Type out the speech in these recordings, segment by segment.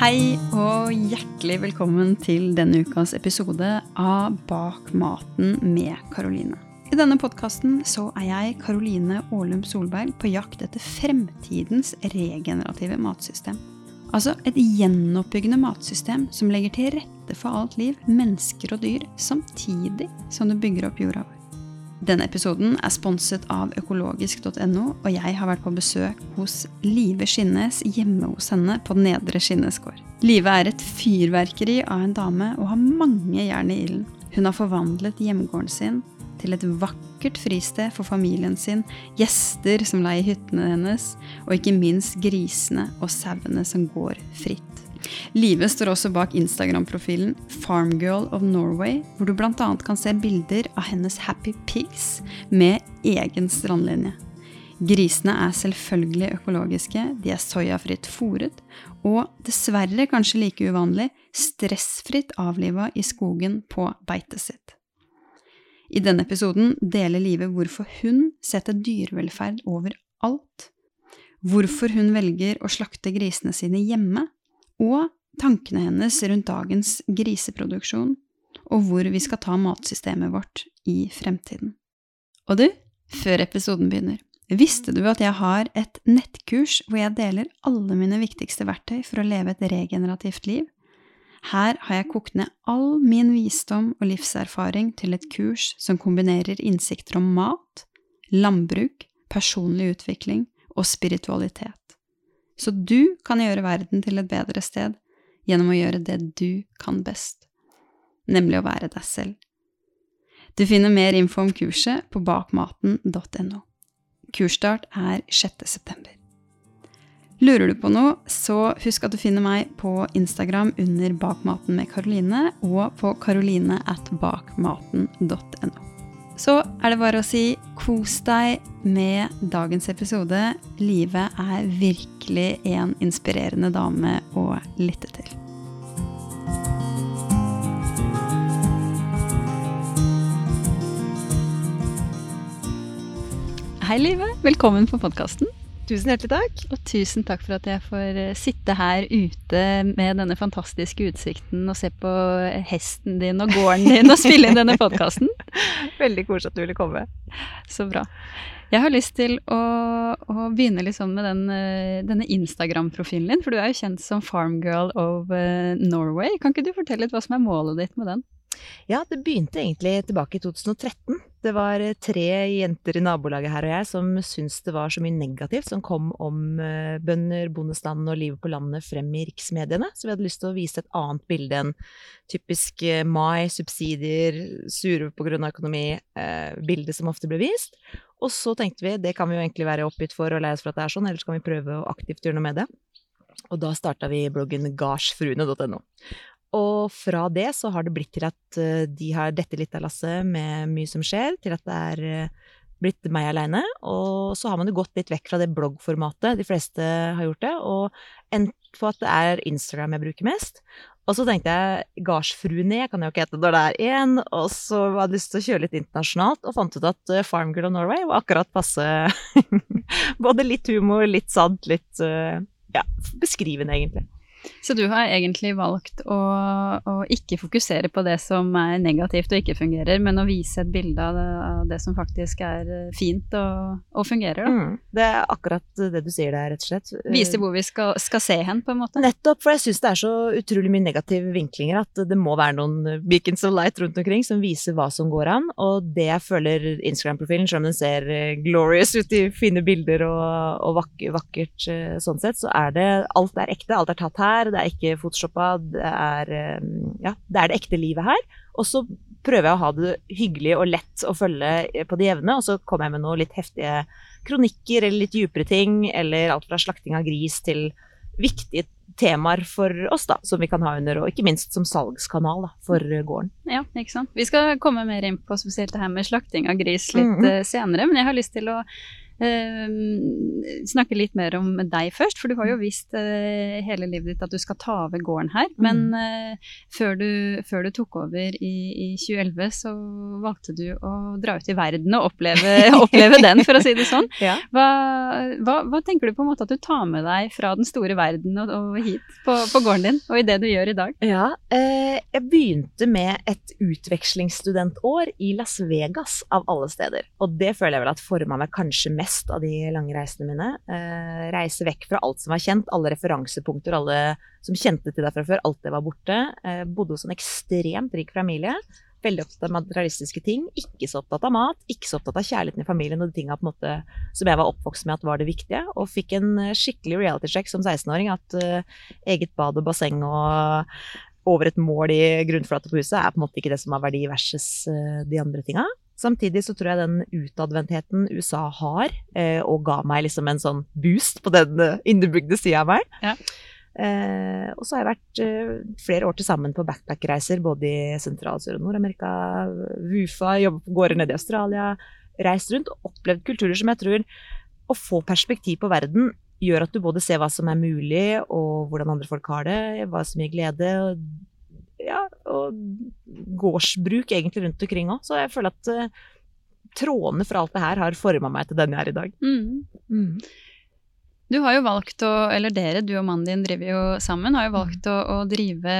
Hei og hjertelig velkommen til denne ukas episode av Bak maten med Karoline. I denne podkasten så er jeg, Karoline Aalum Solberg, på jakt etter fremtidens regenerative matsystem. Altså et gjenoppbyggende matsystem som legger til rette for alt liv, mennesker og dyr, samtidig som det bygger opp jorda vår. Denne episoden er sponset av økologisk.no, og jeg har vært på besøk hos Live Skinnes hjemme hos henne på Nedre Skinnes gård. Live er et fyrverkeri av en dame og har mange jern i ilden. Hun har forvandlet hjemgården sin til et vakkert fristed for familien sin, gjester som leier hyttene hennes, og ikke minst grisene og sauene som går fritt. Live står også bak Instagram-profilen Farmgirl of Norway, hvor du bl.a. kan se bilder av hennes Happy Pigs med egen strandlinje. Grisene er selvfølgelig økologiske, de er soyafritt fòret, og dessverre kanskje like uvanlig, stressfritt avliva i skogen på beitet sitt. I denne episoden deler Live hvorfor hun setter dyrevelferd over alt, hvorfor hun velger å slakte grisene sine hjemme, og tankene hennes rundt dagens griseproduksjon, og hvor vi skal ta matsystemet vårt i fremtiden. Og du, før episoden begynner, visste du at jeg har et nettkurs hvor jeg deler alle mine viktigste verktøy for å leve et regenerativt liv? Her har jeg kokt ned all min visdom og livserfaring til et kurs som kombinerer innsikter om mat, landbruk, personlig utvikling og spiritualitet. Så du kan gjøre verden til et bedre sted gjennom å gjøre det du kan best, nemlig å være deg selv. Du finner mer info om kurset på bakmaten.no. Kursstart er 6. september. Lurer du på noe, så husk at du finner meg på Instagram under Bakmaten med Karoline og på karoline at bakmaten.no. Så er det bare å si kos deg med dagens episode. Live er virkelig en inspirerende dame å lytte til. Hei, Live. Velkommen på podkasten. Tusen hjertelig takk. Og tusen takk for at jeg får eh, sitte her ute med denne fantastiske utsikten og se på hesten din og gården din og spille inn denne podkasten. Veldig koselig at du ville komme. Så bra. Jeg har lyst til å, å begynne liksom med den, eh, denne Instagram-profilen din, for du er jo kjent som Farmgirl of eh, Norway. Kan ikke du fortelle litt hva som er målet ditt med den? Ja, det begynte egentlig tilbake i 2013. Det var eh, tre jenter i nabolaget her og jeg som syntes det var så mye negativt som kom om eh, bønder, bondestanden og livet på landet frem i riksmediene, så vi hadde lyst til å vise et annet bilde enn typisk eh, mai, subsidier, sure av økonomi, bildet som ofte ble vist. Og så tenkte vi det kan vi jo egentlig være oppgitt for og lei oss for at det er sånn, ellers kan vi prøve å aktivt gjøre noe med det. Og da starta vi bloggen gardsfruene.no. Og fra det så har det blitt til at uh, de har dette litt av lasset med mye som skjer, til at det er uh, blitt meg aleine. Og så har man jo gått litt vekk fra det bloggformatet, de fleste har gjort det, og endt på at det er Instagram jeg bruker mest. Og så tenkte jeg gardsfruene kan jo ikke hete når det er én, og så hadde jeg lyst til å kjøre litt internasjonalt, og fant ut at uh, Farmgirl of Norway var akkurat passe Både litt humor, litt sant, litt ja, beskrivende, egentlig. Så du har egentlig valgt å, å, ikke fokusere på det som er negativt og ikke fungerer, men å vise et bilde av det, av det som faktisk er eh, fint og, og fungerer, da. Mm, det er akkurat det du sier der, rett og slett. Vise hvor vi skal, skal se hen, på en måte. Nettopp, for jeg syns det er så utrolig mye negative vinklinger at det må være noen beacons of light rundt omkring som viser hva som går an, og det jeg føler Instagram-profilen, selv om den ser eh, glorious ut i fine bilder og, og vakkert eh, sånn sett, så er det alt er ekte, alt er tatt her det er ikke photoshoppa, det er, eh, ja, det er det ekte livet her. Og så prøver jeg å ha det hyggelig og lett å følge på det jevne, og så kommer jeg med noen litt heftige kronikker eller litt dypere ting, eller alt fra slakting av gris til viktige temaer for oss, da, som vi kan ha under, og ikke minst som salgskanal da, for gården. Ja, ikke sant. Vi skal komme mer inn på spesielt det her med slakting av gris litt mm -hmm. senere, men jeg har lyst til å eh, snakke litt mer om deg først. For du har jo visst eh, hele livet ditt at du skal ta over gården her. Men Mm. eh, før, du, før du tok over i, i 2011, så valgte du å dra ut i verden og oppleve, oppleve den, for å si det sånn. Ja. Hva, hva, hva tenker du på en måte at du tar med deg fra den store verden og, og hit på, på gården din, og i det du gjør i dag? Ja, eh, jeg begynte med et utvekslingsstudentår i Las Vegas, av alle steder. Og det føler jeg vel at forma meg kanskje mest av de lange reisene mine. Eh, reise vekk fra alt som var kjent, alle referansepunkter, alle som kjente til deg fra før. Alt det var borte. Eh, bodde hos en ekstremt rik familie. Veldig opptatt av materialistiske ting. Ikke så opptatt av mat, ikke så opptatt av kjærligheten i familien og de tinga som jeg var oppvokst med at var det viktige. Og fikk en skikkelig reality check som 16-åring. At eh, eget bad og basseng og over et mål i grunnflate på huset er på en måte ikke det som har verdi versus eh, de andre tinga. Samtidig så tror jeg den utadvendtheten USA har, eh, og ga meg liksom en sånn boost på den eh, innebygde sida av meg. Ja. Eh, og så har jeg vært eh, flere år til sammen på backpackreiser både i Sentral-, Sør- og Nord-Amerika, WUFA, jobbet på gårder nede i Australia. Reist rundt og opplevd kulturer som jeg tror Å få perspektiv på verden gjør at du både ser hva som er mulig, og hvordan andre folk har det, hva som gir glede. Og, ja, og gårdsbruk egentlig rundt omkring òg. Så jeg føler at uh, trådene fra alt det her har forma meg til den jeg er i dag. Mm. Du har jo valgt å, eller dere, du og mannen din driver jo sammen, har jo valgt å, å drive,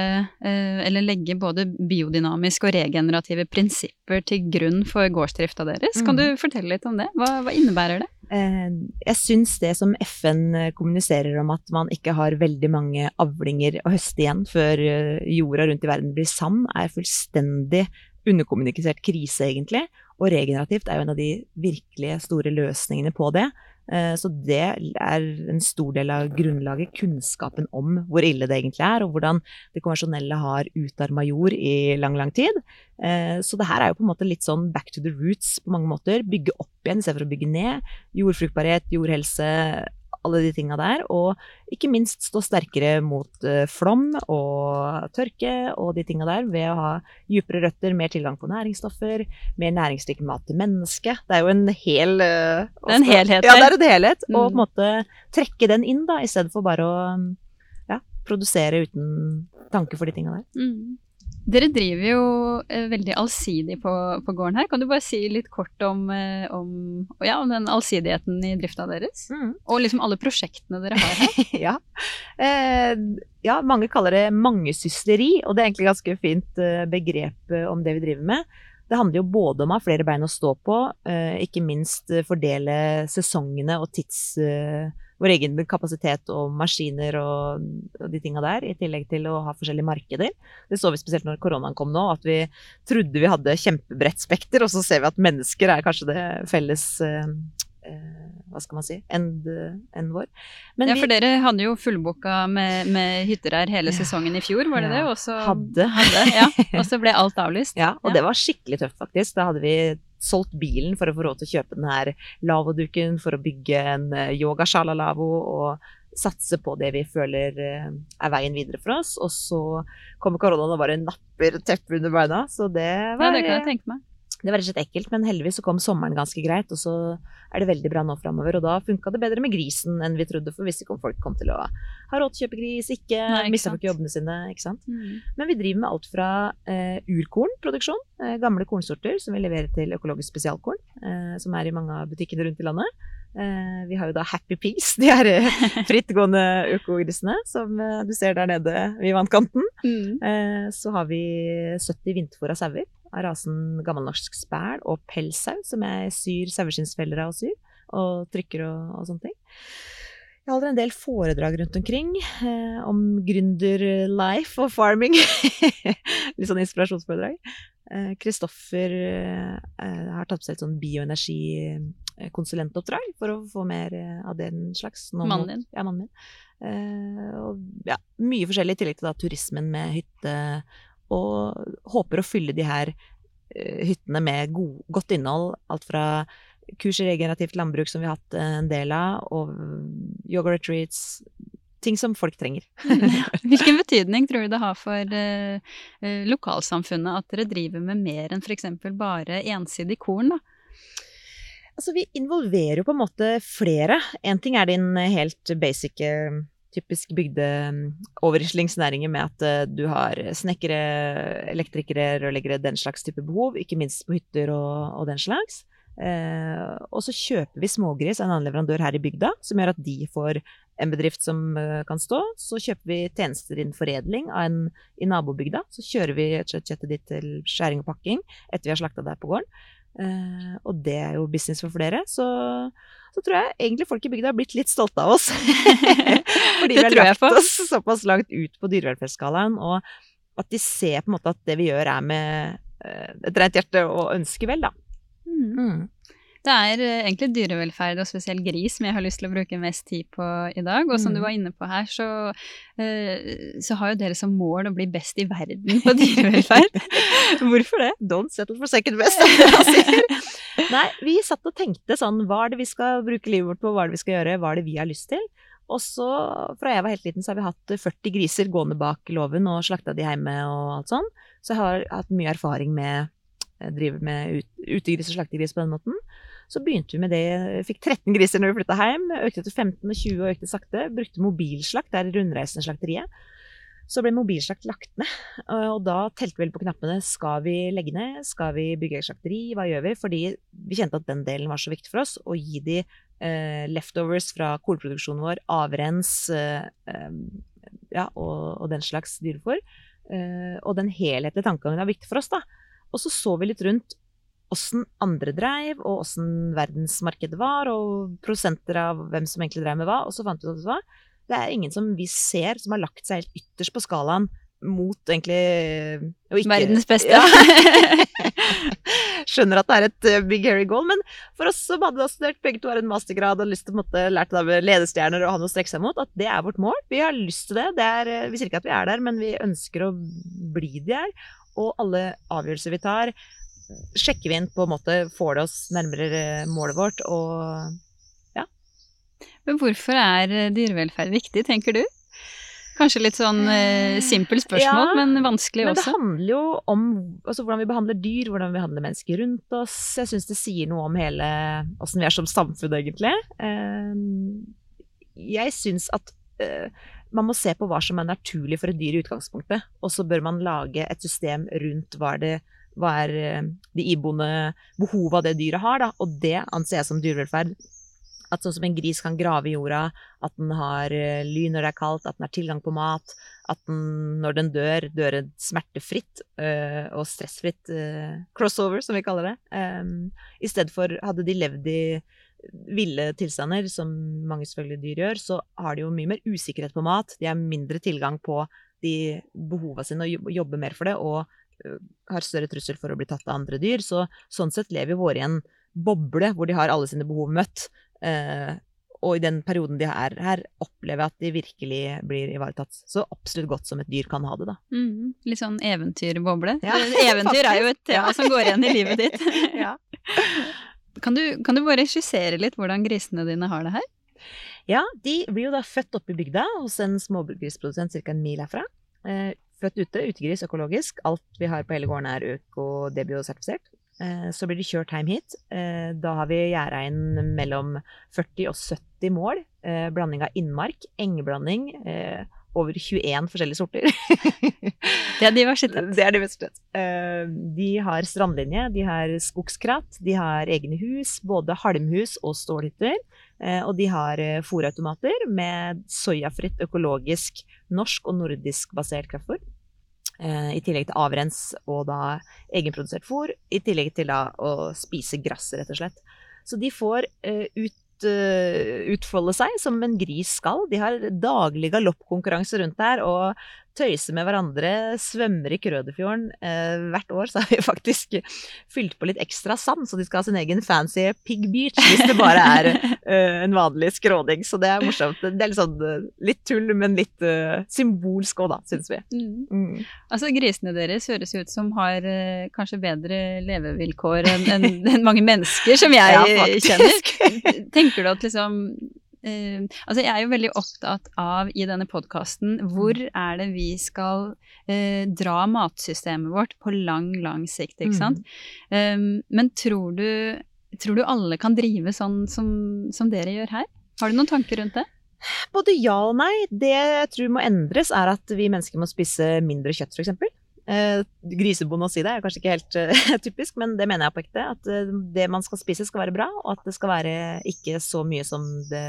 eh, eller legge både biodynamiske og regenerative prinsipper til grunn for gårdsdrifta deres. Kan Mm. du fortelle litt om det? Hva, hva innebærer det? Eh, Jeg syns det som FN kommuniserer om at man ikke har veldig mange avlinger å høste igjen før eh, jorda rundt i verden blir sand, er fullstendig underkommunisert krise, egentlig. Og regenerativt er jo en av de virkelig store løsningene på det. Eh, Så det er en stor del av grunnlaget, kunnskapen om hvor ille det egentlig er, og hvordan det konvensjonelle har utarma jord i lang, lang tid. Eh, Så det her er jo på en måte litt sånn back to the roots på mange måter. Bygge opp igjen istedenfor å bygge ned. Jordfruktbarhet, jordhelse, alle de tinga der. Og ikke minst stå sterkere mot eh, flom og tørke og de tinga der ved å ha dypere røtter, mer tilgang på næringsstoffer, mer næringsrik mat til mennesket. Det er jo en hel eh, Det er en helhet Ja, det er en helhet. Og Mm. på en måte trekke den inn, da, i stedet for bare å ja, produsere uten tanke for de tinga der. Mm. Dere driver jo eh, veldig allsidig på, på gården her. Kan du bare si litt kort om, eh, om, ja, om den allsidigheten i drifta deres? Og liksom alle prosjektene dere har her. ja. Eh, ja, mange kaller det mangesysteri, og det er egentlig ganske fint eh, begrep om det vi driver med. Det handler jo både om å ha flere bein å stå på, eh, ikke minst fordele sesongene og tids... Eh, vår egen kapasitet og maskiner og, og de tinga der, i tillegg til å ha forskjellige markeder. Det så vi spesielt når koronaen kom nå, at vi trodde vi hadde kjempebredt spekter, og så ser vi at mennesker er kanskje det felles eh, eh, Hva skal man si? enn vår. Men ja, vi- for dere hadde jo fullboka med, med hytter her hele Ja. sesongen i fjor, var det Ja, det? Også, hadde. hadde ja, og så ble alt avlyst. Ja, og det var skikkelig tøft, faktisk. Da hadde vi solgt bilen for å få råd til å kjøpe den her lavoduken, for å bygge en yogasjalalavo yogashala-lavvo og satse på det vi føler eh, er veien videre for oss. Og så kommer koronaen og bare napper teppet under beina. Så det Ja, var, det kan jeg tenke meg. Det var rett og slett ekkelt, men heldigvis så kom sommeren ganske greit, og så er det veldig bra nå framover. Og da funka det bedre med grisen enn vi trodde, for visste ikke om folk kom til å ha råd til å kjøpe gris, ikke, Nei, ikke mista folk jobbene sine, ikke sant. Mm. Men vi driver med alt fra eh, urkornproduksjon, eh, gamle kornsorter som vi leverer til økologisk spesialkorn, eh, som er i mange av butikkene rundt i landet. Eh, vi har jo da Happy Pigs, de her eh, frittgående økogrisene som eh, du ser der nede ved vannkanten. Mm. Eh, så har vi 70 vinterfòra sauer av rasen gammelnorsk spæl og pelssau, som jeg syr saueskinnsfeller av og syr, og trykker og, og sånne ting. Jeg holder en del foredrag rundt omkring eh, om gründerlife og farming. Litt sånn inspirasjonsforedrag. Eh, Kristoffer eh, har tatt på seg et sånn bioenergikonsulentoppdrag for å få mer eh, av den slags. Nå Mannen din. Ja, mannen min. Eh, og ja, mye forskjellig i tillegg til da turismen med hytte, og håper å fylle de her eh, hyttene med god, godt innhold. Alt fra kurs i regenerativt landbruk som vi har hatt eh, en del av, og yoga retreats. Ting som folk trenger. Hvilken betydning tror du det har for eh, eh, lokalsamfunnet at dere driver med mer enn f.eks. bare ensidig korn? da? Altså, vi involverer jo på en måte flere. En ting er din helt basic typisk bygdeoverislingsnæringer med at uh, du har snekkere, elektrikere, rørleggere, den slags type behov. Ikke minst på hytter og, og den slags. Eh, og så kjøper vi smågris av en annen leverandør her i bygda, som gjør at de får en bedrift som uh, kan stå. Så kjøper vi tjenester innen foredling en i nabobygda. Så kjører vi kjøttet ditt til skjæring og pakking etter vi har slakta der på gården. Uh, og det er jo business for flere. Så, så, tror jeg egentlig folk i bygda har blitt litt stolte av oss. Fordi vi har lagt oss såpass langt ut på dyrevelferdsskalaen, og at de ser på en måte at det vi gjør er med uh, et rent hjerte og ønsker vel, da. Mm. Det er eh, egentlig dyrevelferd, og spesielt gris, som jeg har lyst til å bruke mest tid på i dag. Og som mm. du var inne på her, så, uh, så, har jo dere som mål å bli best i verden på dyrevelferd. Hvorfor det? Don't settle for second best. Nei, vi satt og tenkte sånn, hva er det vi skal bruke livet vårt på, hva er det vi skal gjøre, hva er det vi har lyst til? Og så, fra jeg var helt liten, så har vi hatt 40 griser gående bak låven og slakta de hjemme og alt sånn. Så jeg har hatt mye erfaring med å drive med ut, utegris og slaktegris på den måten. Så begynte vi med det. Fikk 13 griser når vi flytta hjem. Økte til 15 og 20 og økte sakte. Brukte mobilslakt, det er rundreisende slakteriet. Så ble mobilslakt lagt ned, og da telte vi vel på knappene. Skal vi legge ned? Skal vi bygge et slakteri? Hva gjør vi? Fordi vi kjente at den delen var så viktig for oss. Å gi de eh, leftovers fra kornproduksjonen vår, avrens eh, ja, og, og, den slags dyrefòr. Eh, og den helhetlige tankegangen var viktig for oss, da. Og så så vi litt rundt åssen andre dreiv, og åssen verdensmarkedet var, og prosenter av hvem som egentlig dreiv med hva. Og så fant vi ut at det er ingen som vi ser som har lagt seg helt ytterst på skalaen mot egentlig ikke, Verdens beste. Ja. Skjønner at det er et uh, big hairy goal, men for oss som hadde studert begge to har en mastergrad og lyst til å måtte lært av ledestjerner og ha noe å strekke seg mot, at det er vårt mål. Vi har lyst til det. det er, eh, vi sier ikke at vi er der, men vi ønsker å bli der. Og alle avgjørelser vi tar, sjekker vi inn på en måte, får det oss nærmere eh, målet vårt, og ja. Men hvorfor er eh, dyrevelferd viktig, tenker du? Kanskje litt sånn eh, simpelt spørsmål, ja, men vanskelig men også. Men det handler jo om altså, hvordan vi behandler dyr, hvordan vi behandler mennesker rundt oss. Jeg syns det sier noe om hele åssen vi er som samfunn, egentlig. Eh, jeg syns at eh, man må se på hva som er naturlig for et dyr i utgangspunktet, og så bør man lage et system rundt hva er det hva er eh, de iboende behovet det dyret har, da. Og det anser jeg som dyrevelferd. At sånn som en gris kan grave i jorda, at den har ly når det er kaldt, at den har tilgang på mat, at den når den dør, dør smertefritt øh, og stressfritt øh, crossover, som vi kaller det. Um, I stedet for hadde de levd i ville tilstander, som mange selvfølgelig dyr gjør, så har de jo mye mer usikkerhet på mat. De har mindre tilgang på de behova sine og jobber mer for det. Og Eh, har større trussel for å bli tatt av andre dyr. Så sånn sett lever våre i en boble hvor de har alle sine behov møtt. Eh, og i den perioden de er her, opplever jeg at de virkelig blir ivaretatt. Så absolutt godt som et dyr kan ha det, da. Mm, litt sånn eventyrboble. Ja, Eventyr er jo et tema som går igjen i livet ditt. ja. kan, du, kan du bare skissere litt hvordan grisene dine har det her? Ja, de blir jo da født oppe i bygda hos en smågrisprodusent ca. en mil herfra. Eh, født ute, utegris økologisk. Alt vi har på hele gården er øko-debio-sertifisert. Eh, så blir de kjørt hjem hit. Eh, da har vi gjerda inn mellom 40 og 70 mål. Eh, blanding av innmark, engeblanding, over 21 forskjellige sorter. det er diversitet. Det er diversitet. De har strandlinje, de har skogskratt, de har egne hus, både halmhus og stålhytter. Og de har fòrautomater med soyafritt, økologisk, norsk og nordisk basert kraftfôr. Eh, I tillegg til avrens og da egenprodusert fôr. I tillegg til da å spise gress, rett og slett. Så de får uh, ut, uh, utfolde seg som en gris skal. De har daglig galoppkonkurranse rundt her, og tøyser med hverandre, svømmer i Krøderfjorden. Eh, hvert år så har vi faktisk fylt på litt ekstra sand, så de skal ha sin egen fancy Pig Beach hvis det bare er eh, en vanlig skråning. Så det er morsomt. Det er litt sånn eh, litt tull, men litt eh, symbolsk òg, da, syns vi. Mm. Mm. Altså grisene deres høres ut som har uh, kanskje bedre levevilkår enn en, en mange mennesker som jeg ja, kjenner. Tenker du at liksom Uh, altså jeg er jo veldig opptatt av i denne podkasten hvor mm. er det vi skal uh, dra matsystemet vårt på lang, lang sikt, ikke sant. Mm. Um, men tror du tror du alle kan drive sånn som, som dere gjør her? Har du noen tanker rundt det? Både ja og nei. Det jeg tror må endres, er at vi mennesker må spise mindre kjøtt, f.eks. Eh, grisebonde å si det er kanskje ikke helt uh, typisk, men det mener jeg på ekte. At uh, det man skal spise skal være bra, og at det skal være ikke så mye som det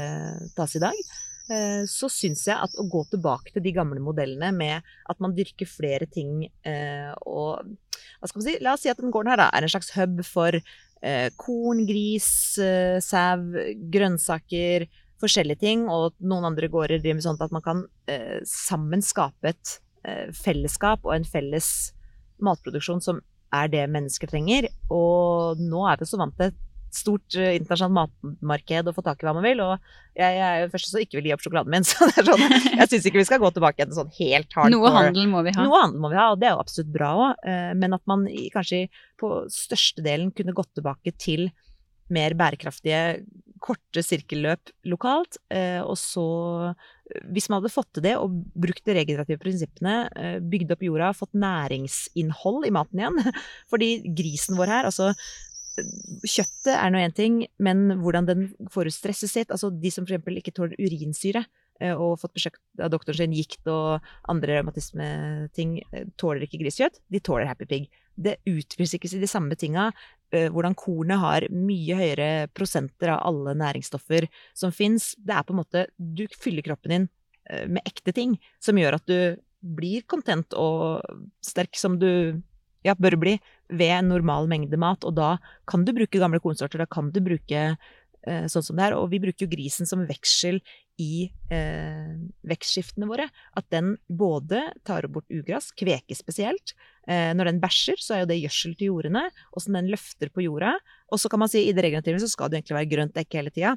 tas i dag. Eh, så syns jeg at å gå tilbake til de gamle modellene med at man dyrker flere ting og hva skal man si, La oss si at den gården her da, er en slags hub for korn, gris, sau, grønnsaker, forskjellige ting, og noen andre gårder driver med sånt at man kan sammen skape et Eh, fellesskap og en felles matproduksjon som er det mennesker trenger. Og nå er vi så vant til et stort uh, internasjonalt matmarked og få tak i hva man vil. Og jeg, jeg er jo først som ikke vil gi opp sjokoladen min, så det sånn, jeg syns ikke vi skal gå tilbake igjen til sånn helt hardcore Noe handel må vi ha. Noe handel må vi ha, og det er jo absolutt bra òg. Eh, men at man kanskje på størstedelen kunne gått tilbake til mer bærekraftige, korte sirkelløp lokalt. Uh, og så hvis man hadde fått til det og brukt de regenerative prinsippene, eh, bygd opp jorda, fått næringsinnhold i maten igjen Fordi grisen vår her, altså Kjøttet er nå én ting, men hvordan den får ut stresset sitt Altså de som f.eks. ikke tåler urinsyre, eh, og fått besøk av doktoren sin gikt og andre revmatismeting, eh, tåler ikke griskjøtt. De tåler Happy Pig. Det utvises ikke de samme tinga hvordan kornet har mye høyere prosenter av alle næringsstoffer som fins. Det er på en måte Du fyller kroppen din med ekte ting som gjør at du blir content og sterk som du ja, bør bli ved en normal mengde mat. Og da kan du bruke gamle kornsorter. Da kan du bruke eh, sånn som det er. Og vi bruker jo grisen som veksel i eh, vekstskiftene våre. At den både tar bort ugress, kveke spesielt. Eh, når den bæsjer, så er jo det gjødsel til jordene. Og som den løfter på jorda. Og så kan man si i det regenerative så skal det egentlig være grønt dekk hele tida.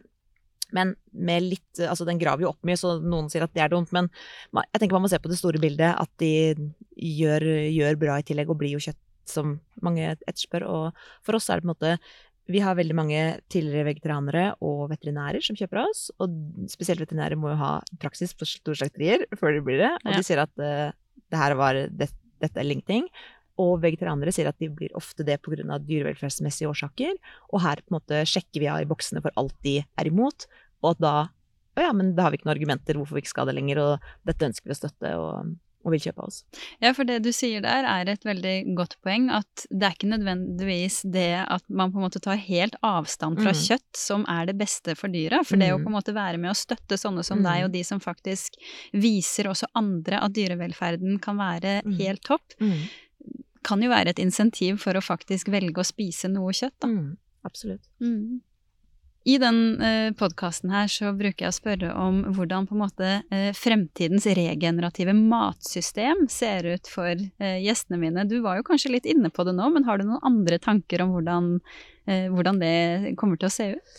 Men med litt Altså, den graver jo opp mye, så noen sier at det er dumt. Men jeg tenker man må se på det store bildet. At de gjør, gjør bra i tillegg, og blir jo kjøtt som mange etterspør. Og for oss er det på en måte vi har veldig mange tidligere vegetarianere og veterinærer som kjøper oss. Og spesielt veterinærer må jo ha praksis på store slakterier før de blir det. Og ja. de sier at uh, det her var, det, dette er LinkedIn. Og vegetarianere sier at de blir ofte det pga. dyrevelferdsmessige årsaker. Og her på en måte sjekker vi av i boksene for alt de er imot. Og at da Å ja, men da har vi ikke noen argumenter hvorfor vi ikke skal det lenger, og dette ønsker vi å støtte. og og vil kjøpe av oss. Ja, for det du sier der er et veldig godt poeng, at det er ikke nødvendigvis det at man på en måte tar helt avstand fra mm. kjøtt som er det beste for dyra. For mm. det å på en måte være med å støtte sånne som mm. deg, og de som faktisk viser også andre at dyrevelferden kan være mm. helt topp, mm. kan jo være et insentiv for å faktisk velge å spise noe kjøtt, da. Mm. Absolutt. I den eh, podkasten her så bruker jeg å spørre om hvordan på en måte eh, fremtidens regenerative matsystem ser ut for eh, gjestene mine. Du var jo kanskje litt inne på det nå, men har du noen andre tanker om hvordan, eh, hvordan det kommer til å se ut?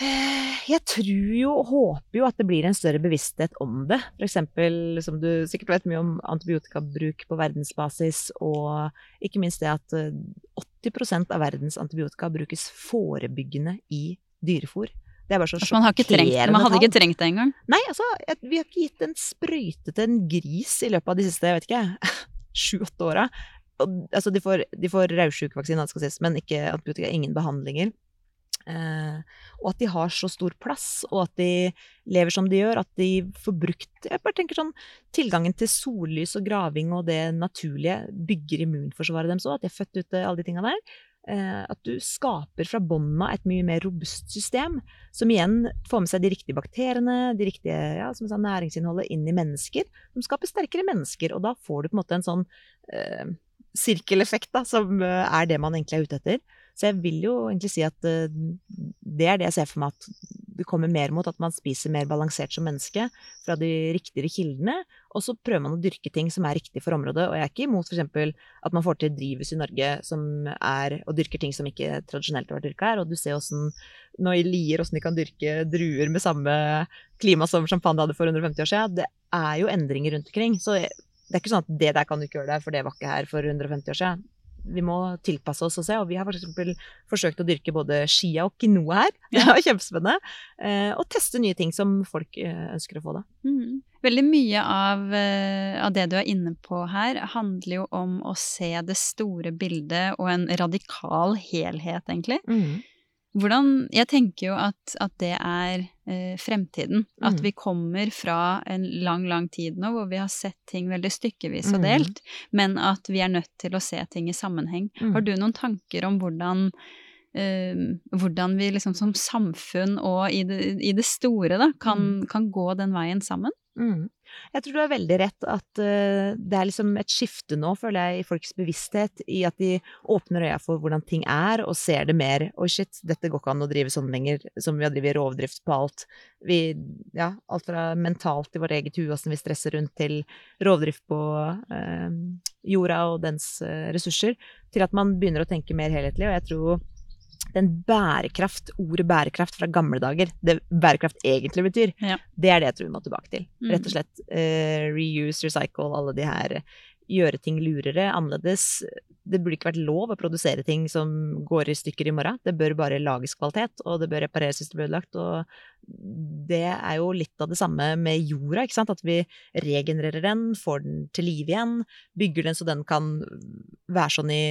Eh, jeg tror jo og håper jo at det blir en større bevissthet om det. Eksempel, som du sikkert vet mye om antibiotikabruk på verdensbasis, og ikke minst det at 80 eh, av verdens antibiotika brukes forebyggende i dyrefôr. Det er bare så altså, man, trengt, man hadde ikke trengt det engang? Nei, altså, vi har ikke gitt en sprøyte til en gris i løpet av de siste, jeg vet ikke, sju-åtte åra. Altså, de får, de får raudsjukevaksine, skal sies, men ikke antibiotika, ingen behandlinger. Eh, og at de har så stor plass, og at de lever som de gjør, at de får brukt Jeg bare tenker sånn Tilgangen til sollys og graving og det naturlige bygger immunforsvaret deres òg, at de er født ute, alle de tinga der. Eh, at du skaper fra bånn av et mye mer robust system, som igjen får med seg de riktige bakteriene, de riktige ja, sa, næringsinnholdet inn i mennesker, som skaper sterkere mennesker. Og da får du på en måte en sånn eh, sirkeleffekt, da, som eh, er det man egentlig er ute etter. Så jeg vil jo egentlig si at eh, det er det jeg ser for meg at det kommer mer mot at man spiser mer balansert som menneske fra de riktigere kildene. Og så prøver man å dyrke ting som er riktig for området. Og jeg er ikke imot f.eks. at man får til drivhus i Norge som er og dyrker ting som ikke tradisjonelt har vært dyrka her. Og du ser åssen nå i Lier åssen de kan dyrke druer med samme klima som champagne hadde for 150 år siden. Det er jo endringer rundt omkring. Så det er ikke sånn at det der kan du ikke gjøre der, for det var ikke her for 150 år siden vi må tilpasse oss og se. Og vi har f.eks. forsøkt å dyrke både chia og quinoa her. Det er kjempespennende. Eh, og teste nye ting som folk eh, ønsker å få, da. Mm. Veldig mye av, eh, av, det du er inne på her, handler jo om å se det store bildet og en radikal helhet, egentlig. Mm. Hvordan Jeg tenker jo at, at det er eh, fremtiden. At Mm. vi kommer fra en lang, lang tid nå hvor vi har sett ting veldig stykkevis og Mm. delt, men at vi er nødt til å se ting i sammenheng. Mm. Har du noen tanker om hvordan eh, hvordan vi liksom som samfunn og i det, i det store da, kan, kan gå den veien sammen? Mm. Jeg tror du har veldig rett at eh, det er liksom et skifte nå, føler jeg, i folks bevissthet, i at de åpner øya for hvordan ting er, og ser det mer. Oi, shit, dette går ikke an å drive sånn lenger, som vi har drevet rovdrift på alt. Vi, ja, alt fra mentalt i vårt eget hue, åssen vi stresser rundt, til rovdrift på eh, jorda og dens eh, ressurser, til at man begynner å tenke mer helhetlig, og jeg tror den bærekraft, ordet bærekraft fra gamle dager, det bærekraft egentlig betyr, Ja. det er det jeg tror vi må tilbake til. Mm. Rett og slett uh, reuse, recycle, alle de her gjøre ting lurere, annerledes. Det burde ikke vært lov å produsere ting som går i stykker i morgen. Det bør bare lages kvalitet, og det bør repareres hvis det blir ødelagt. Og det er jo litt av det samme med jorda, ikke sant. At vi regenererer den, får den til live igjen, bygger den så den kan være sånn i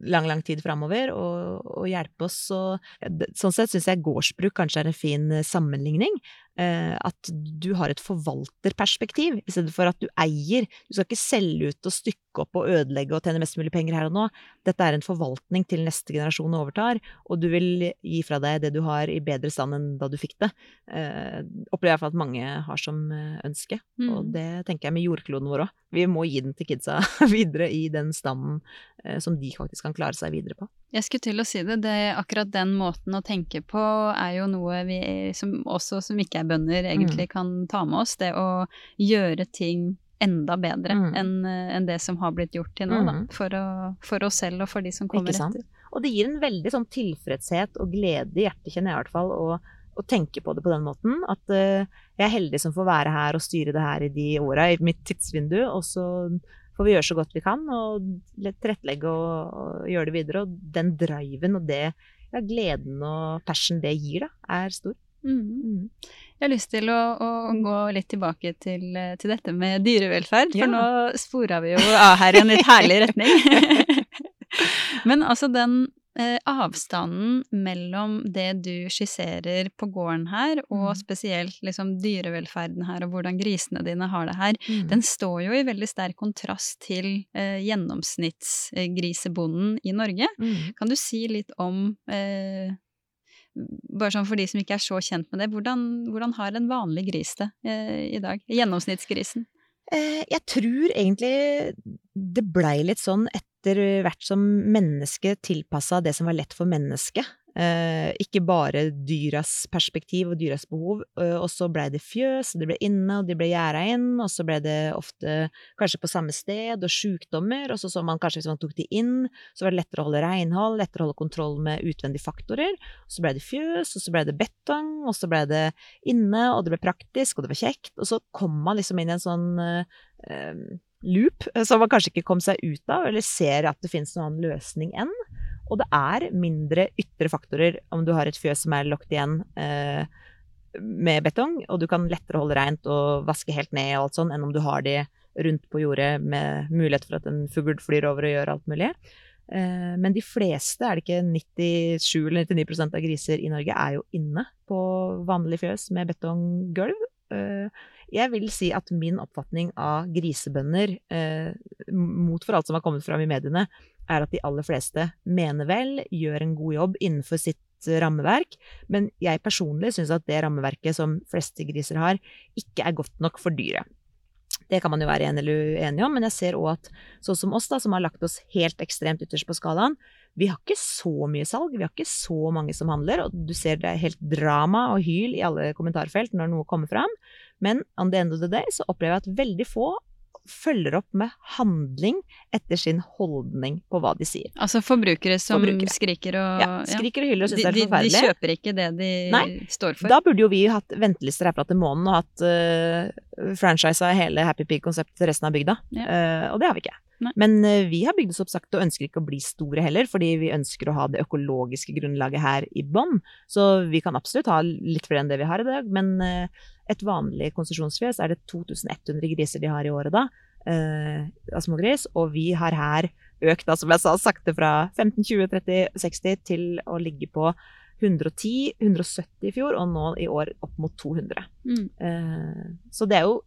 lang, lang tid framover, og, og hjelpe oss. Og, sånn sett syns jeg gårdsbruk kanskje er en fin eh, sammenligning. Eh, at du har et forvalterperspektiv, i stedet for at du eier. Du skal ikke selge ut og stykke opp og ødelegge og tjene mest mulig penger her og nå. Dette er en forvaltning til neste generasjon overtar, og du vil gi fra deg det du har i bedre stand enn da du fikk det. Eh, opplever jeg at mange har som eh, ønske, Mm. og det tenker jeg med jordkloden vår òg. Vi må gi den til kidsa videre i den standen eh, som de faktisk kan klare seg videre på. Jeg skulle til å si det, det akkurat den måten å tenke på er jo noe vi som også som ikke er bønder egentlig Mm. kan ta med oss. Det å gjøre ting enda bedre Mm. enn en det som har blitt gjort til nå, da. Mm. For, å, for oss selv og for de som kommer etter. Og det gir en veldig sånn tilfredshet og glede i hjertet, kjenner jeg i hvert fall, å, å tenke på det på den måten. At uh, jeg er heldig som får være her og styre det her i de åra, i mitt tidsvindu. Og så får vi gjøre så godt vi kan og le- tilrettelegge og, og gjøre det videre. Og den driven og det, ja, gleden og passion det gir, da, er stor. Mm. Mm. Jeg har lyst til å, å gå litt tilbake til, til dette med dyrevelferd, for Ja. nå spora vi jo av her i en litt herlig retning. Men altså den eh, avstanden mellom det du skisserer på gården her, og Mm. spesielt liksom dyrevelferden her, og hvordan grisene dine har det her, Mm. den står jo i veldig sterk kontrast til eh, gjennomsnittsgrisebonden i Norge. Mm. Kan du si litt om eh, bare sånn for de som ikke er så kjent med det, hvordan, hvordan har en vanlig gris det eh, i dag? Gjennomsnittsgrisen? Eh, jeg tror egentlig det blei litt sånn etter hvert som mennesket tilpassa det som var lett for mennesket. Eh, ikke bare dyras perspektiv og dyras behov. Eh, og så blei det fjøs, det ble inne, og de ble gjerda inn, og så ble det ofte kanskje på samme sted, og sjukdommer, og så så man kanskje hvis man tok de inn, så var det lettere å holde reinhold, lettere å holde kontroll med utvendige faktorer. Og Så blei det fjøs, og så blei det betong, og så blei det inne, og det ble praktisk, og det var kjekt, og så kom man liksom inn i en sånn eh, loop eh, som man kanskje ikke kom seg ut av, eller ser at det finnes noen annen løsning enn. Og det er mindre ytre faktorer om du har et fjøs som er lukket igjen eh, med betong, og du kan lettere holde reint og vaske helt ned og alt sånn, enn om du har de rundt på jordet med mulighet for at en fugl flyr over og gjør alt mulig. Eh, men de fleste, er det ikke 97 eller 99% av griser i Norge, er jo inne på vanlig fjøs med betonggulv. Eh, jeg vil si at min oppfatning av grisebønder, eh, mot for alt som har kommet fram i mediene, er at de aller fleste mener vel, gjør en god jobb innenfor sitt rammeverk, men jeg personlig syns at det rammeverket som fleste griser har, ikke er godt nok for dyret. Det kan man jo være enig eller uenig om, men jeg ser òg at sånn som oss, da, som har lagt oss helt ekstremt ytterst på skalaen, vi har ikke så mye salg, vi har ikke så mange som handler, og du ser det er helt drama og hyl i alle kommentarfelt når noe kommer fram, men on the end of the day så opplever jeg at veldig få følger opp med handling etter sin holdning på hva de sier. Altså forbrukere som Forbrukere. skriker og Ja, skriker og hyller og De, det er de, de kjøper ikke det de Nei, står for. Da burde jo vi hatt ventelister herfra til månen og hatt uh, franchisa hele Happy Pig-konseptet til resten av bygda. Ja. Uh, og det har vi ikke. Men eh, vi har bygd oss opp sakte og ønsker ikke å bli store heller, fordi vi ønsker å ha det økologiske grunnlaget her i bånn. Så vi kan absolutt ha litt flere enn det vi har i dag, men eh, et vanlig konsesjonsfjes er det 2100 griser de har i året da, eh, av smågris, og vi har her økt, da, som jeg sa, sakte fra 15, 20, 30, 60 til å ligge på 110, 170 i fjor, og nå i år opp mot 200. Mm. Eh, så det er jo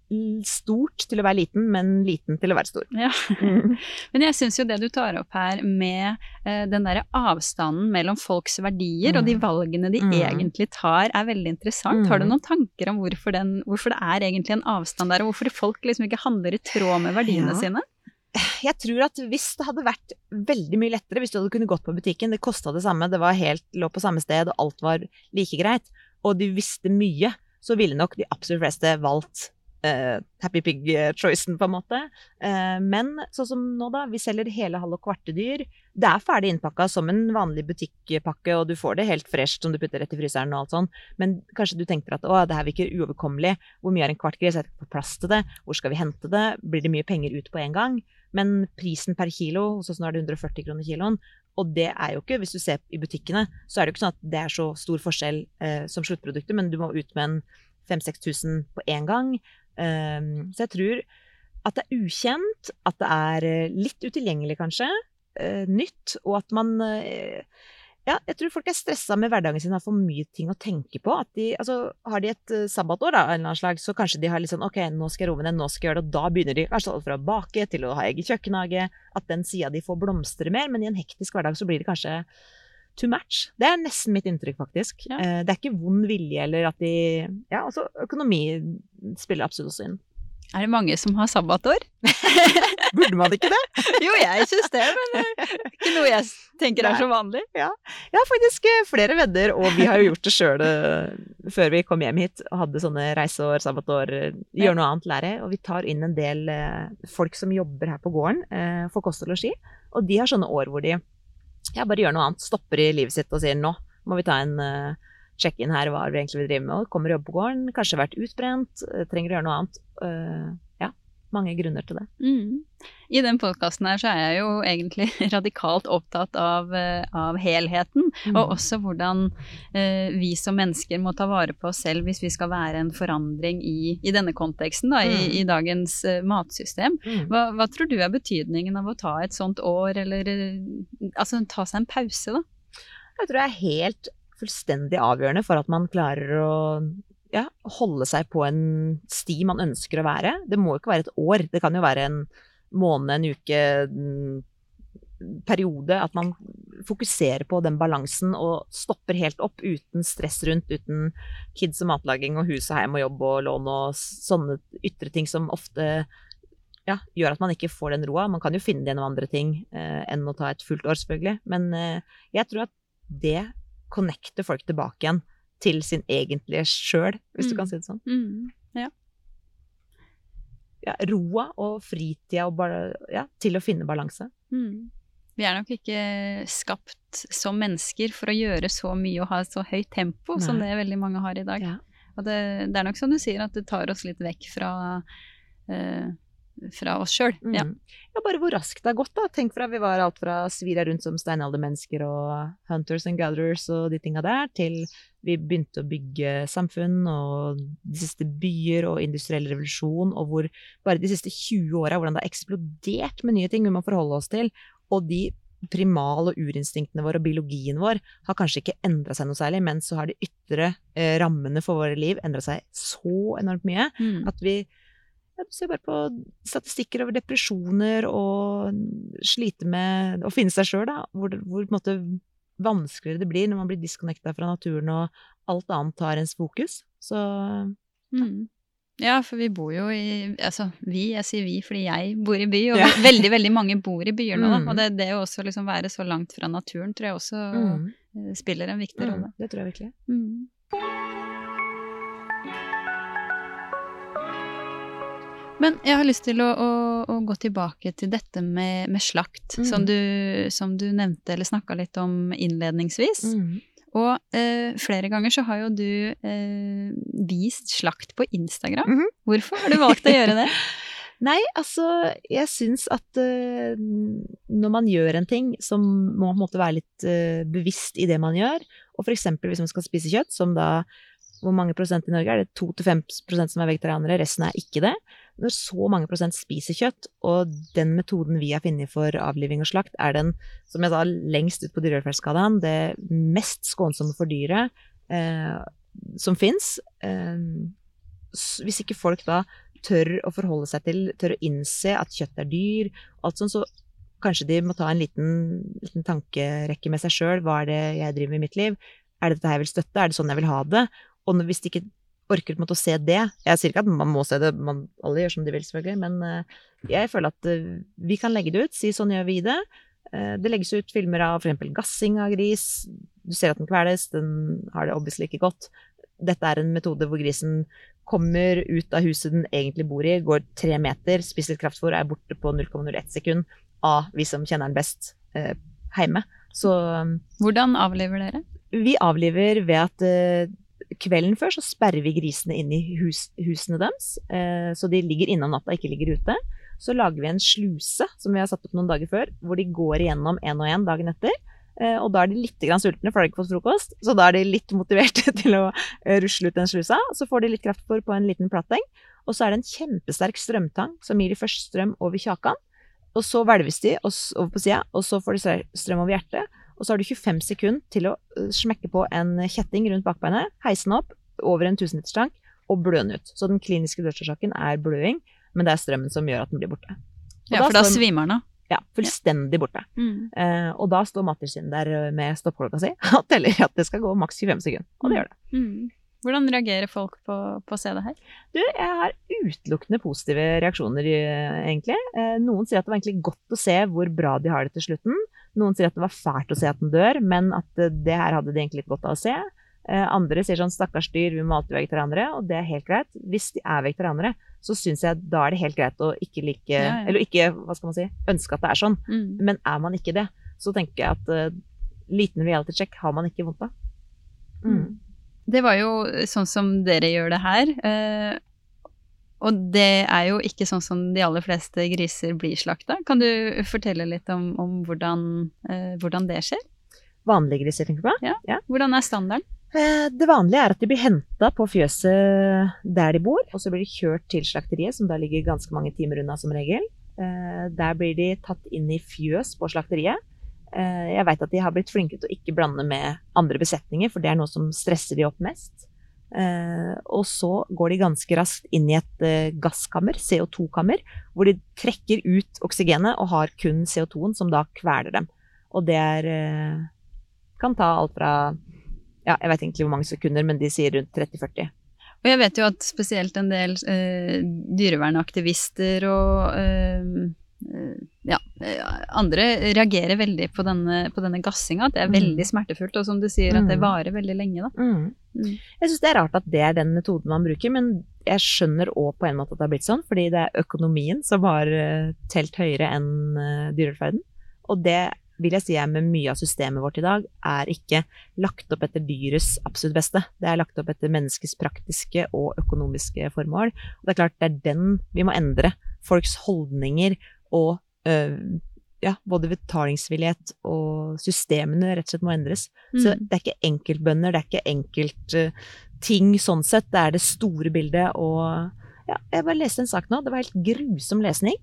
stort til å være liten, men liten til å være stor. Ja. Men jeg syns jo det du tar opp her med eh, den derre avstanden mellom folks verdier og de Mm. valgene de Mm. egentlig tar, er veldig interessant. Har du Mm. noen tanker om hvorfor, den, hvorfor det er egentlig en avstand der, og hvorfor folk liksom ikke handler i tråd med verdiene Ja. sine? Jeg tror at hvis det hadde vært veldig mye lettere, hvis du hadde kunnet gått på butikken, det kosta det samme, det var helt, lå på samme sted, og alt var like greit, og du visste mye, så ville nok de absolutt fleste valgt uh, Happy Pig-choicen, på en måte. Uh, men sånn som nå, da, vi selger hele halv- og kvartedyr. Det er ferdig innpakka som en vanlig butikkpakke, og du får det helt fresht som du putter rett i fryseren og alt sånn. Men kanskje du tenker at å, det her virker uoverkommelig. Hvor mye er en kvart gris? Jeg har plass til det. Hvor skal vi hente det? Blir det mye penger ut på en gang? Men prisen per kilo, hos oss nå er det 140 kroner kiloen. Og det er jo ikke, hvis du ser i butikkene, så er det jo ikke sånn at det er så stor forskjell eh, som sluttproduktet, men du må ut med en 5000-6000 på én gang. Um, så jeg tror at det er ukjent, at det er eh, litt utilgjengelig kanskje, eh, nytt, og at man eh, ja, jeg tror folk er stressa med hverdagen sin, har for mye ting å tenke på. At de, altså, har de et uh, sabbatår, da, av en eller annen slag, så kanskje de har litt sånn ok, nå skal jeg roe meg ned, nå skal jeg gjøre det, og da begynner de kanskje alt fra å bake til å ha egen kjøkkenhage, at den sida de får blomstre mer, men i en hektisk hverdag så blir det kanskje too much. Det er nesten mitt inntrykk, faktisk. Ja. Eh, det er ikke vond vilje eller at de Ja, altså, økonomi spiller absolutt også inn. Er det mange som har sabbatår? Burde man ikke det? jo, jeg syns det, men eh, ikke noe jeg tenker er så vanlig. Jeg har faktisk eh, flere venner, og vi har jo gjort det sjøl før vi kom hjem hit og hadde sånne reiseår, sabbatår, gjør gjøre noe annet, lære. Og vi tar inn en del eh, folk som jobber her på gården eh, for kost og losji. Og de har sånne år hvor de ja, bare gjør noe annet, stopper i livet sitt og sier nå må vi ta en eh, check-in her, hva vi egentlig vil drive med, kommer og jobber på gården, kanskje vært utbrent, eh, trenger å gjøre noe annet. Eh, ja, mange grunner til det. Mm. I den podkasten her så er jeg jo egentlig radikalt opptatt av, eh, av helheten, Mm. og også hvordan vi som mennesker må ta vare på oss selv hvis vi skal være en forandring i, i denne konteksten, da, i, Mm. i dagens eh, matsystem. Mm. Hva, hva tror du er betydningen av å ta et sånt år, eller altså ta seg en pause, da? Jeg tror det er helt fullstendig avgjørende for at man klarer å ja, holde seg på en sti man ønsker å være. Det må jo ikke være et år, det kan jo være en måned, en uke, en periode. At man fokuserer på den balansen og stopper helt opp uten stress rundt, uten kids og matlaging og hus og hjem og jobb og lån og sånne ytre ting som ofte ja, gjør at man ikke får den roa. Man kan jo finne det gjennom andre ting eh, enn å ta et fullt år, selvfølgelig. Men eh, jeg tror at det connecter folk tilbake igjen til sin egentlige sjøl, hvis du Mm. kan si det sånn. Mm. Ja, roa og fritida og bare, ja, til å finne balanse. Mm. Vi er nok ikke skapt som mennesker for å gjøre så mye og ha så høyt tempo som det veldig mange har i dag. Ja. Og det, det er nok som du sier, at det tar oss litt vekk fra, eh, fra oss sjøl. Ja. Mm. ja, bare hvor raskt det har gått, da. Tenk fra vi var alt fra svira rundt som steinaldermennesker og hunters and gatherers og de tinga der, til vi begynte å bygge samfunn og de siste byer og industriell revolusjon, og hvor bare de siste 20 åra hvordan det har eksplodert med nye ting vi må forholde oss til. Og de primal- og urinstinktene våre og biologien vår har kanskje ikke endra seg noe særlig, men så har de ytre eh, rammene for våre liv endra seg så enormt mye Mm. at vi ja, ser bare på statistikker over depresjoner og slite med å finne seg sjøl, da. Hvor, hvor måte vanskeligere det blir når man blir disconnecta fra naturen og alt annet tar ens fokus. Så Mm. Ja, for vi bor jo i Altså vi, jeg sier vi fordi jeg bor i by, og Ja. veldig, veldig mange bor i byer nå. Mm. Og det, det å også liksom være så langt fra naturen tror jeg også mm, spiller en viktig rolle. mm, det tror jeg virkelig. Men jeg har lyst til å, å, å gå tilbake til dette med, med slakt, Mm. som, du, som du nevnte eller snakka litt om innledningsvis. Mm. Og eh, flere ganger så har jo du eh, vist slakt på Instagram. Mhm. Hvorfor har du valgt å gjøre det? Nei, altså, jeg syns at uh, når man gjør en ting, så må man på en måte være litt uh, bevisst i det man gjør. Og for eksempel hvis man skal spise kjøtt, som da hvor mange prosent i Norge? Er det 2-5 prosent som er vegetarianere, resten er ikke det? Når så mange prosent spiser kjøtt, og den metoden vi har funnet for avliving og slakt, er den, som jeg sa, lengst ut på dyrevelferdsskalaen, det mest skånsomme for dyret eh, som fins. Eh, hvis ikke folk da tør å forholde seg til, tør å innse at kjøtt er dyr, alt sånt, så kanskje de må ta en liten, liten tankerekke med seg sjøl. Hva er det jeg driver med i mitt liv? Er det dette jeg vil støtte? Er det sånn jeg vil ha det? Og hvis de ikke orker på en måte å se det Jeg sier ikke at man må se det, man, alle gjør som de vil, selvfølgelig, men uh, jeg føler at uh, vi kan legge det ut, si sånn gjør vi det. Uh, det legges ut filmer av f.eks. gassing av gris. Du ser at den kveles, den har det obviously ikke godt. Dette er en metode hvor grisen kommer ut av huset den egentlig bor i, går tre meter, spiser litt kraftfôr, er borte på 0,01 sekund av vi som kjenner den best, hjemme. Så Hvordan avliver dere? Vi avliver ved at kvelden før så sperrer vi grisene inn i hus, husene deres, eh, så de ligger inne om natta, ikke ligger ute. Så lager vi en sluse som vi har satt opp noen dager før, hvor de går igjennom én og én dagen etter. Eh, og da er de litt grann sultne, for de har ikke fått frokost. Så da er de litt motiverte til å eh, rusle ut den slusa. Så får de litt kraftfôr på en liten platteng. Og så er det en kjempesterk strømtang som gir de først strøm over kjakan. Og så hvelves de over på sida, og så får de strøm over hjertet. Og så har du 25 sekunder til å øh, smekke på en kjetting rundt bakbeinet, heise den opp over en 1000-literstank og blø den ut. Så den kliniske dødsårsaken er bløing, men det er strømmen som gjør at den blir borte. Og ja, for da, da svimer den av? Ja, fullstendig borte. Mm. Uh, og da står Mattilsynet der øh, med stoppeklokka si og teller at det skal gå maks 25 sekunder. Og det gjør det. Mm. Hvordan reagerer folk på, på, å se det her? Du, jeg har utelukkende positive reaksjoner, egentlig. Uh, noen sier at det var egentlig godt å se hvor bra de har det til slutten. Noen sier at det var fælt å se at den dør, men at eh, det her hadde de egentlig litt godt av å se. Eh, andre sier sånn 'stakkars dyr, vi må alltid være vegetarianere', og det er helt greit. Hvis de er vegetarianere, så syns jeg da er det helt greit å ikke like ja, ja. Eller ikke, hva skal man si, ønske at det er sånn. Mm. Men er man ikke det, så tenker jeg at uh, liten reality check har man ikke vondt av. Mm. Det var jo sånn som dere gjør det her. Uh, og det er jo ikke sånn som de aller fleste griser blir slakta. Kan du fortelle litt om, om hvordan, eh, hvordan, det skjer? Vanlige griser, tenker du på? Ja. ja. Hvordan er standarden? Eh, det vanlige er at de blir henta på fjøset der de bor, og så blir de kjørt til slakteriet, som da ligger ganske mange timer unna som regel. Eh, der blir de tatt inn i fjøs på slakteriet. Eh, jeg veit at de har blitt flinke til å ikke blande med andre besetninger, for det er noe som stresser de opp mest. Uh, og så går de ganske raskt inn i et uh, gasskammer, CO2-kammer, hvor de trekker ut oksygenet og har kun CO2-en, som da kveler dem. Og det er uh, Kan ta alt fra Ja, jeg vet egentlig hvor mange sekunder, men de sier rundt 30-40. Og jeg vet jo at spesielt en del dyrevernaktivister og ja, andre reagerer veldig på denne, på denne gassinga. At det er mm. veldig smertefullt, og som du sier, at det mm. varer veldig lenge. da. Mm. Mm. Jeg syns det er rart at det er den metoden man bruker, men jeg skjønner òg på en måte at det har blitt sånn, fordi det er økonomien som har uh, telt høyere enn uh, dyrevelferden. Og det vil jeg si er med mye av systemet vårt i dag, er ikke lagt opp etter dyrets absolutt beste. Det er lagt opp etter menneskets praktiske og økonomiske formål. Og det er klart det er den vi må endre. Folks holdninger og øh, ja, både betalingsvillighet og systemene rett og slett må endres. Mm. Så det er ikke enkeltbønder, det er ikke enkeltting uh, sånn sett. Det er det store bildet og ja, jeg bare leste en sak nå, det var helt grusom lesning.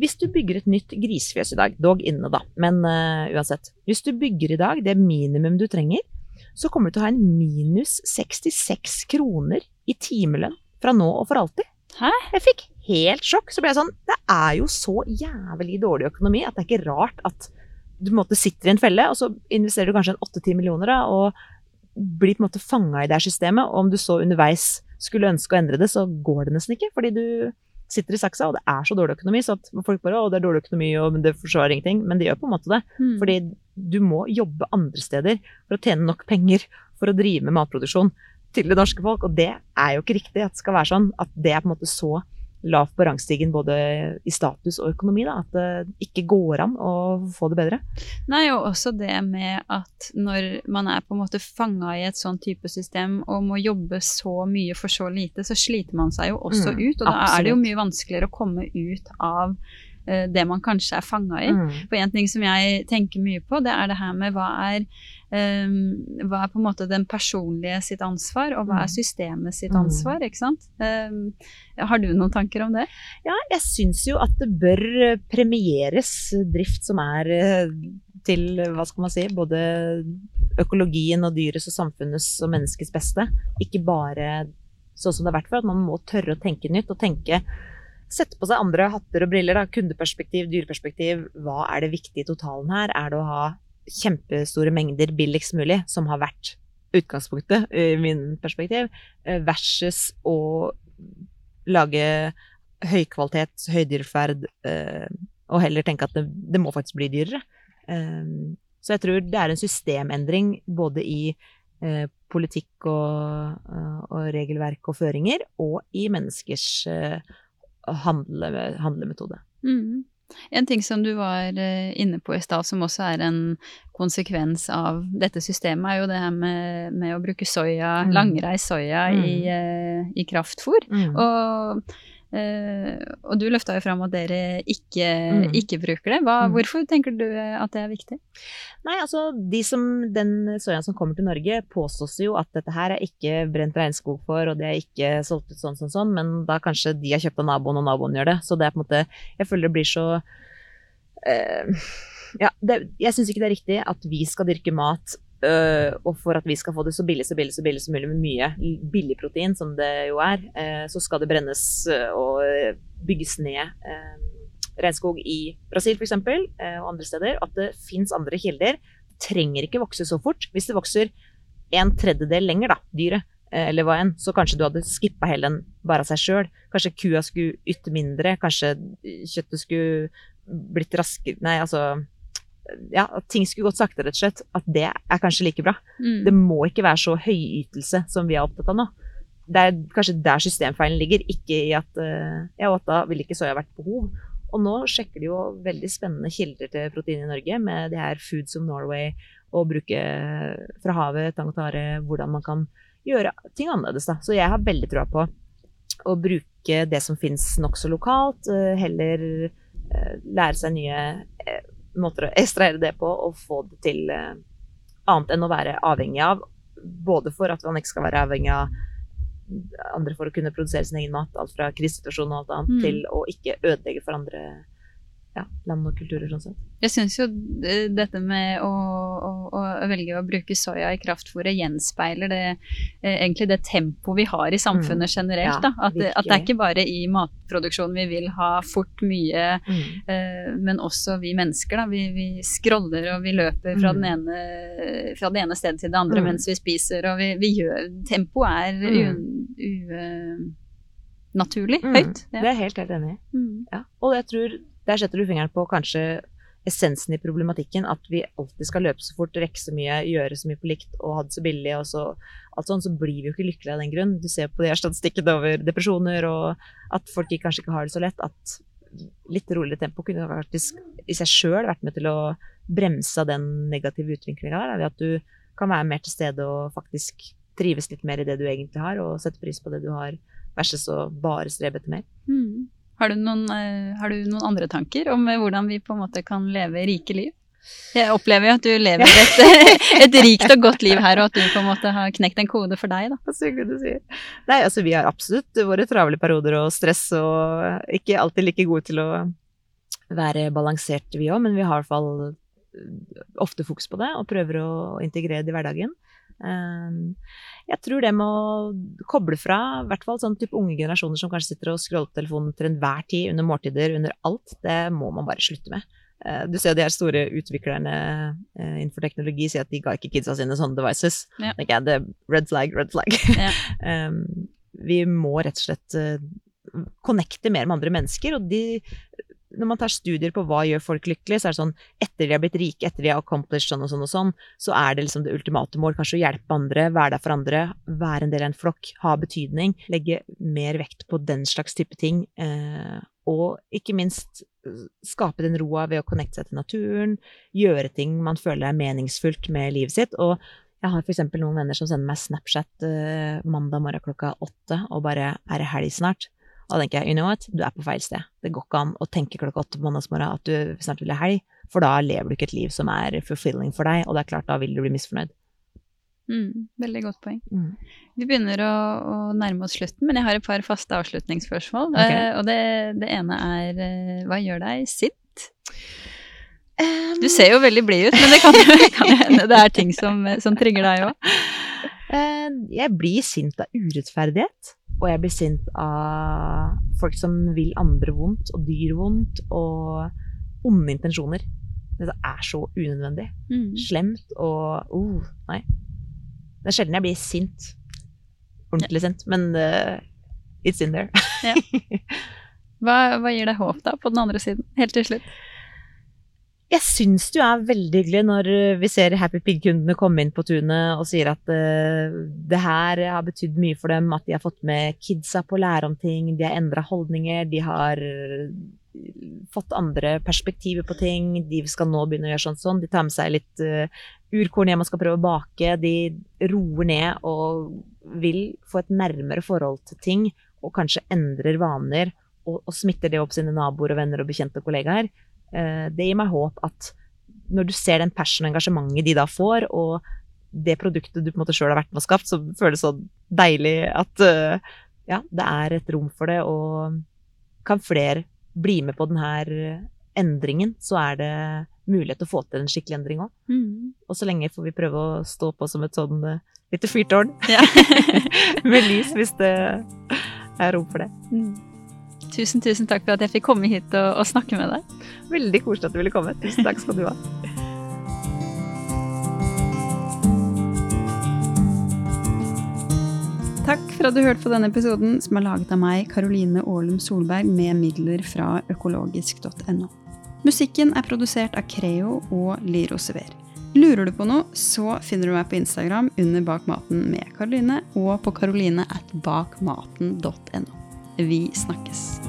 Hvis du bygger et nytt grisefjøs i dag, dog inne da, men uh, uansett. Hvis du bygger i dag det minimum du trenger, så kommer du til å ha en minus 66 kroner i timelønn fra nå og for alltid. Hæ? Jeg fikk helt sjokk. Så ble jeg sånn Det er jo så jævlig dårlig økonomi at det er ikke rart at du på en måte sitter i en felle, og så investerer du kanskje en åtte-ti millioner da, og blir på en måte fanga i det her systemet. Og om du så underveis skulle ønske å endre det, så går det nesten ikke. Fordi du sitter i saksa, og det er så dårlig økonomi. Så at folk bare 'Å, det er dårlig økonomi, og det forsvarer ingenting'. Men det gjør på en måte det. Mm. Fordi du må jobbe andre steder for å tjene nok penger for å drive med matproduksjon til det norske folk. Og det er jo ikke riktig at det skal være sånn. At det er på en måte så lavt på rangstigen både i status og økonomi. Da, at det ikke går an å få det bedre. Nei, og også det med at når man er på en måte fanga i et sånn type system og må jobbe så mye for så lite, så sliter man seg jo også mm, ut. Og da absolutt. er det jo mye vanskeligere å komme ut av eh, det man kanskje er fanga i. Mm. For en ting som jeg tenker mye på, det er det her med hva er, hva er på en måte den personlige sitt ansvar, og hva er Mm. systemet sitt Mm. ansvar, ikke sant? Eh, har du noen tanker om det? Ja, jeg syns jo at det bør eh, premieres drift som er eh, til, hva skal man si, både økologien og dyrets og samfunnets og menneskets beste. Ikke bare sånn som det har vært før, at man må tørre å tenke nytt og tenke Sette på seg andre hatter og briller, da. Kundeperspektiv, dyreperspektiv. Hva er det viktige i totalen her? Er det å ha kjempestore mengder billigst mulig, som har vært utgangspunktet i min perspektiv, eh, versus å lage høykvalitet, høydyreferd, eh, og heller tenke at det, det må faktisk bli dyrere. Eh, så jeg tror det er en systemendring både i eh, politikk og, eh, og regelverk og føringer, og i menneskers eh, handle, handlemetode. Mm. En ting som du var eh, inne på i stad, som også er en konsekvens av dette systemet, er jo det her med, med å bruke soya, Mm. langreist soya Mm. i, eh, i kraftfôr. Og, eh, og du løfta jo fram at dere ikke, Mm. ikke bruker det. Hva, Mm. Hvorfor tenker du at det er viktig? Nei, altså de som, den soyaen som kommer til Norge, påstås jo at dette her er ikke brent regnskog for, og det er ikke solgt ut sånn, sånn, sånn, men da kanskje de har kjøpt av naboen, og naboen gjør det. Så det er på en måte Jeg føler det blir så eh, Ja, det, jeg syns ikke det er riktig at vi skal dyrke mat og for at vi skal få det så billig så billig så billig som mulig med mye billig protein, som det jo er, eh, så skal det brennes øh, og bygges ned eh, regnskog i Brasil f.eks. Eh, og andre steder. At det fins andre kilder. Trenger ikke vokse så fort. Hvis det vokser en tredjedel lenger, da, dyret, eh, eller hva enn, så kanskje du hadde skippa hele den bare av seg sjøl. Kanskje kua skulle ytte mindre, kanskje kjøttet skulle blitt raskere Nei, altså ja, at ting skulle gått sakte, rett og slett. At det er kanskje like bra. Mm. Det må ikke være så høyytelse som vi er opptatt av nå. Det er kanskje der systemfeilen ligger, ikke i at uh, ja, og at da ville ikke soya vært behov. Og nå sjekker de jo veldig spennende kilder til protein i Norge med det her Foods of Norway, og bruke fra havet, tang og tare, hvordan man kan gjøre ting annerledes. Da. Så jeg har veldig troa på å bruke det som fins nokså lokalt, uh, heller uh, lære seg nye eh, måter å ekstrahere det på og få det til eh, annet enn å være avhengig av. Både for at man ikke skal være avhengig av andre for å kunne produsere sin egen mat, alt fra krisesituasjon og alt annet, Mm. til å ikke ødelegge for andre ja, land og kulturer. sånn sett. Jeg syns jo eh, dette med å, å, å velge å bruke soya i kraftfôret gjenspeiler det, eh, egentlig det tempoet vi har i samfunnet generelt. Mm. Ja, da. At, det- at det er ikke bare i matproduksjonen vi vil ha fort mye, Mm. eh, men også vi mennesker. Da. Vi, vi scroller og vi løper fra, Mm. den ene, fra det ene stedet til det andre Mm. mens vi spiser, og vi, vi gjør Tempoet er Mm. unaturlig Mm. høyt. Det er jeg helt, helt enig i. Ja. Og jeg tror der setter du fingeren på kanskje essensen i problematikken. At vi alltid skal løpe så fort, rekke så mye, gjøre så mye på likt og ha det så billig. og så, alt sånn, så blir vi jo ikke lykkelige av den grunn. Du ser på de her statistikkene over depresjoner og at folk kanskje ikke har det så lett. At litt roligere tempo kunne faktisk i seg sjøl vært med til å bremse den negative utviklinga der. Ved at du kan være mer til stede og faktisk trives litt mer i det du egentlig har, og sette pris på det du har, versus å bare strebe etter mer. Mm. Har, du noen, eh, har du noen andre tanker om eh, hvordan vi på en måte kan leve rike liv? Jeg opplever jo at du lever et, et rikt og godt liv her, og at du på en måte har knekt en kode for deg. da. Så hyggelig du sier. Nei, altså vi har absolutt våre travle perioder og stress, og ikke alltid like gode til å være balanserte vi òg, men vi har i hvert fall ofte fokus på det, og prøver å integrere det i hverdagen. Um, Jeg tror det med å koble fra, i hvert fall sånn type unge generasjoner som kanskje sitter og scroller på telefonen til enhver tid, under måltider, under alt, det må man bare slutte med. Eh, Du ser de her store utviklerne eh, innenfor teknologi sier at de ga ikke kidsa sine sånne devices. Ja. jeg, det er red flag, red flag. Ja. um, vi må rett og slett eh, connecte mer med andre mennesker, og de når man tar studier på hva gjør folk lykkelige, så er det sånn etter de har blitt rike, etter de har accomplished sånn og sånn og sånn, så er det liksom det ultimate mål. Kanskje å hjelpe andre, være der for andre, være en del av en flokk, ha betydning. Legge mer vekt på den slags type ting. Eh, og ikke minst skape den roa ved å connecte seg til naturen, gjøre ting man føler er meningsfullt med livet sitt. Og jeg har f.eks. noen venner som sender meg Snapchat eh, mandag morgen klokka åtte og bare 'er det helg snart?' Da tenker jeg, you know what, du er på feil sted. Det går ikke an å tenke klokka åtte på mandagsmorgen at du snart vil ha helg, for da lever du ikke et liv som er fulfilling for deg, og det er klart, da vil du bli misfornøyd. Mm, veldig godt poeng. Mm. Vi begynner å, å nærme oss slutten, men jeg har et par faste avslutningsspørsmål. Okay. Uh, og det, det ene er uh, hva gjør deg sint? Du ser jo veldig blid ut, men det kan jo hende det er ting som, som trigger deg òg. Uh, Jeg blir sint av urettferdighet, og jeg blir sint av folk som vil andre vondt, og dyr vondt, og onde intensjoner. Det er så unødvendig. Mm. Slemt og uh, Nei. Det er sjelden jeg blir sint. Ordentlig sint. Men uh, it's in there. Hva, hva gir deg håp, da, på den andre siden? Helt til slutt. Jeg syns det jo er veldig hyggelig når eh, vi ser Happy Pig-kundene komme inn på tunet og sier at uh, det her har betydd mye for dem, at de har fått med kidsa på å lære om ting, de har endra holdninger, de har eh, fått andre perspektiver på ting, de skal nå begynne å gjøre sånn sånn, de tar med seg litt uh, urkorn hjem og skal prøve å bake, de roer ned og vil få et nærmere forhold til ting, og kanskje endrer vaner, og, og smitter det opp sine naboer og venner og bekjente og kollegaer. Eh, det gir meg håp at når du ser den passion og engasjementet de da får, og det produktet du på en måte sjøl har vært med og skapt, så føles det så deilig at eh, ja, det er et rom for det, og kan flere bli med på denne endringen, så er det mulighet til å få til en skikkelig endring òg. Mm. Og så lenge får vi prøve å stå på som et sånn eh, lite fyrtårn Ja. med lys, hvis det er rom for det. Mm. Tusen, tusen takk for at jeg fikk komme hit og, og snakke med deg. Veldig koselig at du ville komme. Tusen takk skal du ha. Takk for at du hørte på denne episoden, som er laget av meg, Karoline Aalum Solberg, med midler fra økologisk.no. Musikken er produsert av Creo og Liro Sever. Lurer du på noe, så finner du meg på Instagram under Bak maten med Karoline, og på karoline at bakmaten.no. Vi snakkes.